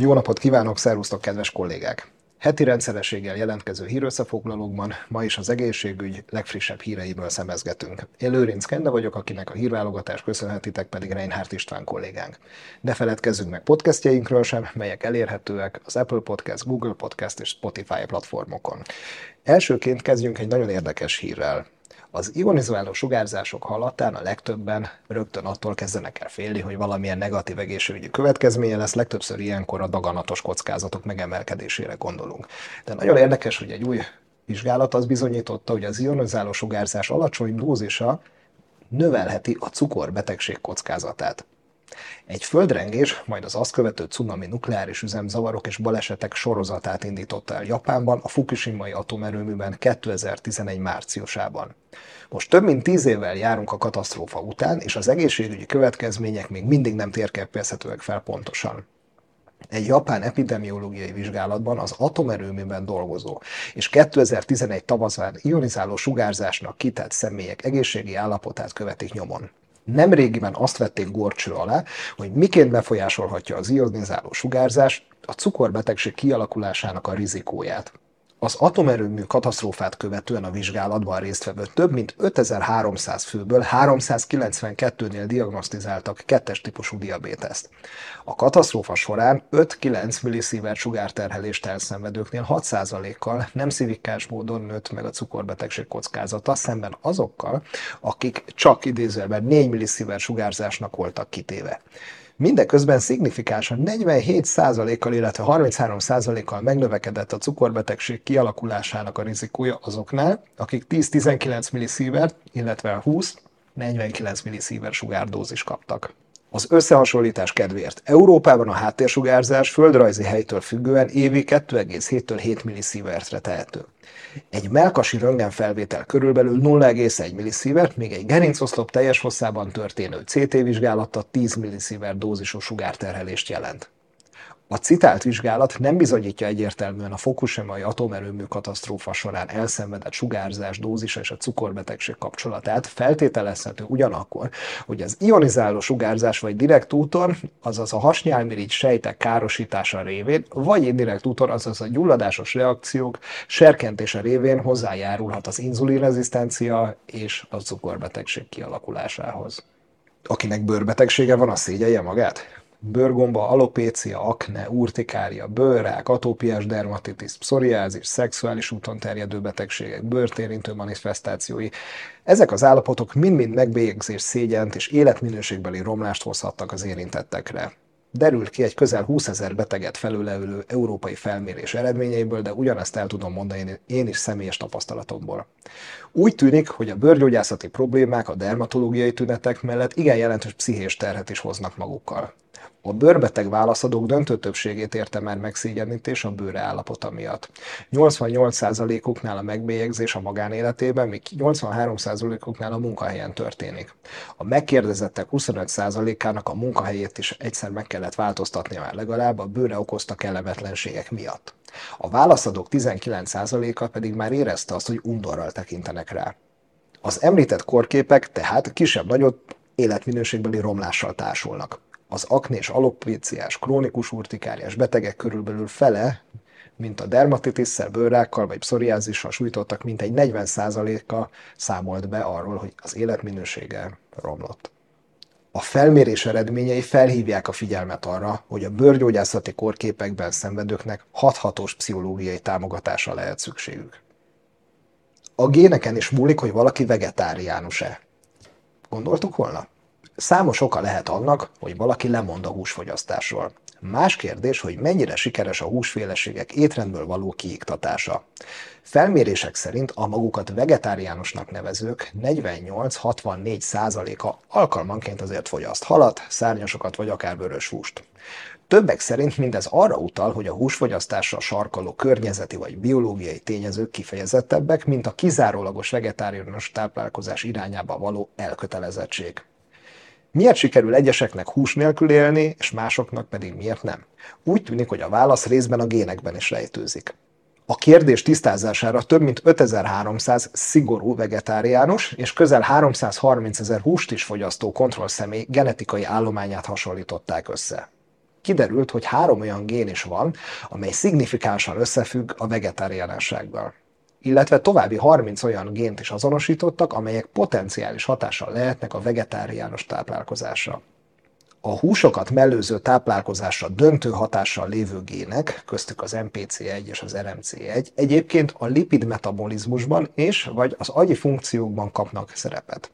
Jó napot kívánok, szervusztok, kedves kollégák! Heti rendszerességgel jelentkező hírösszefoglalókban ma is az egészségügy legfrissebb híreiből szemezgetünk. Én Lőrinc Kende vagyok, akinek a hírválogatást köszönhetitek pedig Reinhardt István kollégánk. Ne feledkezzünk meg podcastjainkről sem, melyek elérhetőek az Apple Podcast, Google Podcast és Spotify platformokon. Elsőként kezdjünk egy nagyon érdekes hírrel. Az ionizáló sugárzások hallatán a legtöbben rögtön attól kezdenek el félni, hogy valamilyen negatív egészségügyi következménye lesz, legtöbbször ilyenkor a daganatos kockázatok megemelkedésére gondolunk. De nagyon érdekes, hogy egy új vizsgálat az bizonyította, hogy az ionizáló sugárzás alacsony dózisa növelheti a cukorbetegség kockázatát. Egy földrengés, majd az azt követő cunami nukleáris üzemzavarok és balesetek sorozatát indította el Japánban a Fukushimai atomerőműben 2011 márciusában. Most több mint tíz évvel járunk a katasztrófa után, és az egészségügyi következmények még mindig nem térképezhetőek fel pontosan egy japán epidemiológiai vizsgálatban az atomerőműben dolgozó és 2011 tavaszán ionizáló sugárzásnak kitett személyek egészségi állapotát követik nyomon. Nemrégiben azt vették gorcső alá, hogy miként befolyásolhatja az ionizáló sugárzás a cukorbetegség kialakulásának a rizikóját. Az atomerőmű katasztrófát követően a vizsgálatban résztvevő több mint 5300 főből 392-nél diagnosztizáltak kettes típusú diabéteszt. A katasztrófa során 5-9 milliszívert sugárterhelést elszenvedőknél 6%-kal nem szivikás módon nőtt meg a cukorbetegség kockázata, szemben azokkal, akik csak idézőben 4 milliszívert sugárzásnak voltak kitéve. Mindeközben szignifikánsan 47%-kal, illetve 33%-kal megnövekedett a cukorbetegség kialakulásának a rizikója azoknál, akik 10-19 milliszívert, illetve 20-49 milliszívert sugárdózis kaptak. Az összehasonlítás kedvéért Európában a háttérsugárzás földrajzi helytől függően évi 2,7-től 7 millisievertre tehető. Egy melkasi röntgenfelvétel körülbelül 0,1 millisievert, míg egy gerincoszlop teljes hosszában történő CT vizsgálata 10 millisievert dózisú sugárterhelést jelent. A citált vizsgálat nem bizonyítja egyértelműen a Fukushimai atomerőmű katasztrófa során elszenvedett sugárzás dózis és a cukorbetegség kapcsolatát, feltételezhető ugyanakkor, hogy az ionizáló sugárzás vagy direkt úton, azaz a hasnyálmirigy sejtek károsítása révén, vagy indirekt úton, azaz a gyulladásos reakciók serkentése révén hozzájárulhat az inzulinrezisztencia és a cukorbetegség kialakulásához. Akinek bőrbetegsége van, a szégyelje magát? Bőrgomba, alopécia, akne, urtikária, bőrrák, atópiás dermatitis, pszoriázis, szexuális úton terjedő betegségek, bőrtérintő manifestációi. Ezek az állapotok mind-mind megbélyegzés, szégyent és életminőségbeli romlást hozhattak az érintettekre. Derült ki egy közel 20 ezer beteget felülelő európai felmérés eredményeiből, de ugyanezt el tudom mondani én is személyes tapasztalatomból. Úgy tűnik, hogy a bőrgyógyászati problémák a dermatológiai tünetek mellett igen jelentős pszichés terhet is hoznak magukkal. A bőrbeteg válaszadók döntő többségét érte már megszégyenítés a bőre állapota miatt. 88%-uknál a megbélyegzés a magánéletében, míg 83%-uknál a munkahelyen történik. A megkérdezettek 25%-ának a munkahelyét is egyszer meg kellett változtatni már legalább a bőre okozta kellemetlenségek miatt. A válaszadók 19%-a pedig már érezte azt, hogy undorral tekintenek rá. Az említett korképek tehát kisebb-nagyobb életminőségbeli romlással társulnak az aknés alopéciás, krónikus urtikáriás betegek körülbelül fele, mint a dermatitisszel, bőrrákkal vagy pszoriázissal sújtottak, mint egy 40%-a számolt be arról, hogy az életminősége romlott. A felmérés eredményei felhívják a figyelmet arra, hogy a bőrgyógyászati korképekben szenvedőknek hathatós pszichológiai támogatásra lehet szükségük. A géneken is múlik, hogy valaki vegetáriánus-e. Gondoltuk volna? Számos oka lehet annak, hogy valaki lemond a húsfogyasztásról. Más kérdés, hogy mennyire sikeres a húsféleségek étrendből való kiiktatása. Felmérések szerint a magukat vegetáriánusnak nevezők 48-64 százaléka alkalmanként azért fogyaszt halat, szárnyasokat vagy akár vörös húst. Többek szerint mindez arra utal, hogy a húsfogyasztásra sarkaló környezeti vagy biológiai tényezők kifejezettebbek, mint a kizárólagos vegetáriánus táplálkozás irányába való elkötelezettség. Miért sikerül egyeseknek hús nélkül élni, és másoknak pedig miért nem? Úgy tűnik, hogy a válasz részben a génekben is rejtőzik. A kérdés tisztázására több mint 5300 szigorú vegetáriánus és közel 330 ezer húst is fogyasztó kontrollszemély genetikai állományát hasonlították össze. kiderült, hogy három olyan gén is van, amely szignifikánsan összefügg a vegetáriánsággal illetve további 30 olyan gént is azonosítottak, amelyek potenciális hatással lehetnek a vegetáriánus táplálkozásra. A húsokat mellőző táplálkozásra döntő hatással lévő gének, köztük az MPC1 és az RMC1, egyébként a lipid metabolizmusban és vagy az agyi funkciókban kapnak szerepet.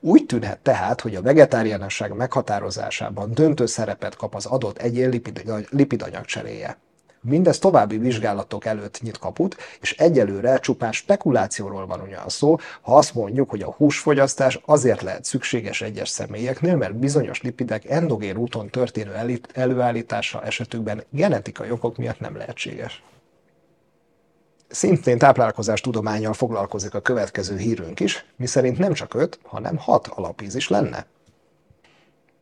Úgy tűnhet tehát, hogy a vegetáriánusság meghatározásában döntő szerepet kap az adott egyén lipid, lipidanyag cseréje. Mindez további vizsgálatok előtt nyit kaput, és egyelőre csupán spekulációról van ugyan szó, ha azt mondjuk, hogy a húsfogyasztás azért lehet szükséges egyes személyeknél, mert bizonyos lipidek endogén úton történő előállítása esetükben genetikai okok miatt nem lehetséges. Szintén táplálkozás tudományjal foglalkozik a következő hírünk is, miszerint nem csak öt, hanem hat alapíz is lenne.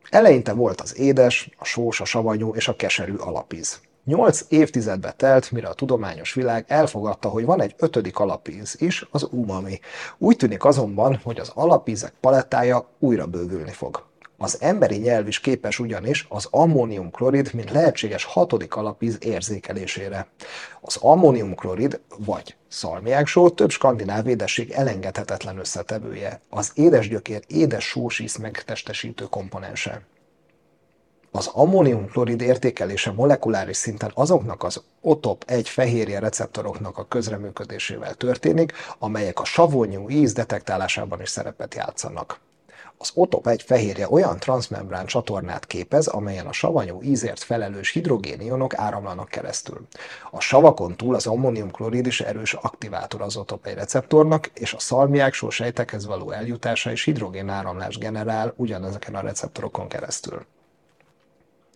Eleinte volt az édes, a sós, a savanyú és a keserű alapíz. Nyolc évtizedbe telt, mire a tudományos világ elfogadta, hogy van egy ötödik alapíz is, az umami. Úgy tűnik azonban, hogy az alapízek palettája újra bővülni fog. Az emberi nyelv is képes ugyanis az ammóniumklorid, mint lehetséges hatodik alapíz érzékelésére. Az ammóniumklorid, vagy szalmiáksó több skandináv édesség elengedhetetlen összetevője, az édesgyökér édes sósísz megtestesítő komponense. Az ammóniumklorid értékelése molekuláris szinten azoknak az OTOP-1 fehérje receptoroknak a közreműködésével történik, amelyek a savonyú íz detektálásában is szerepet játszanak. Az OTOP-1 fehérje olyan transzmembrán csatornát képez, amelyen a savanyú ízért felelős hidrogénionok áramlanak keresztül. A savakon túl az ammóniumklorid is erős aktivátor az OTOP-1 receptornak, és a szalmiák sejtekhez való eljutása és hidrogén áramlás generál ugyanezeken a receptorokon keresztül.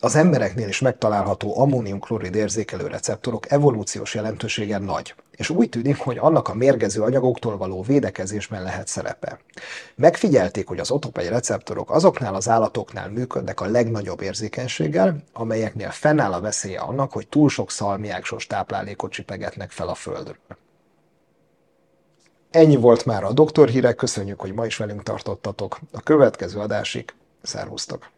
Az embereknél is megtalálható ammóniumklorid érzékelő receptorok evolúciós jelentősége nagy, és úgy tűnik, hogy annak a mérgező anyagoktól való védekezésben lehet szerepe. Megfigyelték, hogy az otopai receptorok azoknál az állatoknál működnek a legnagyobb érzékenységgel, amelyeknél fennáll a veszélye annak, hogy túl sok szalmiáksos táplálékot csipegetnek fel a földről. Ennyi volt már a doktorhírek, köszönjük, hogy ma is velünk tartottatok. A következő adásig szervusztok!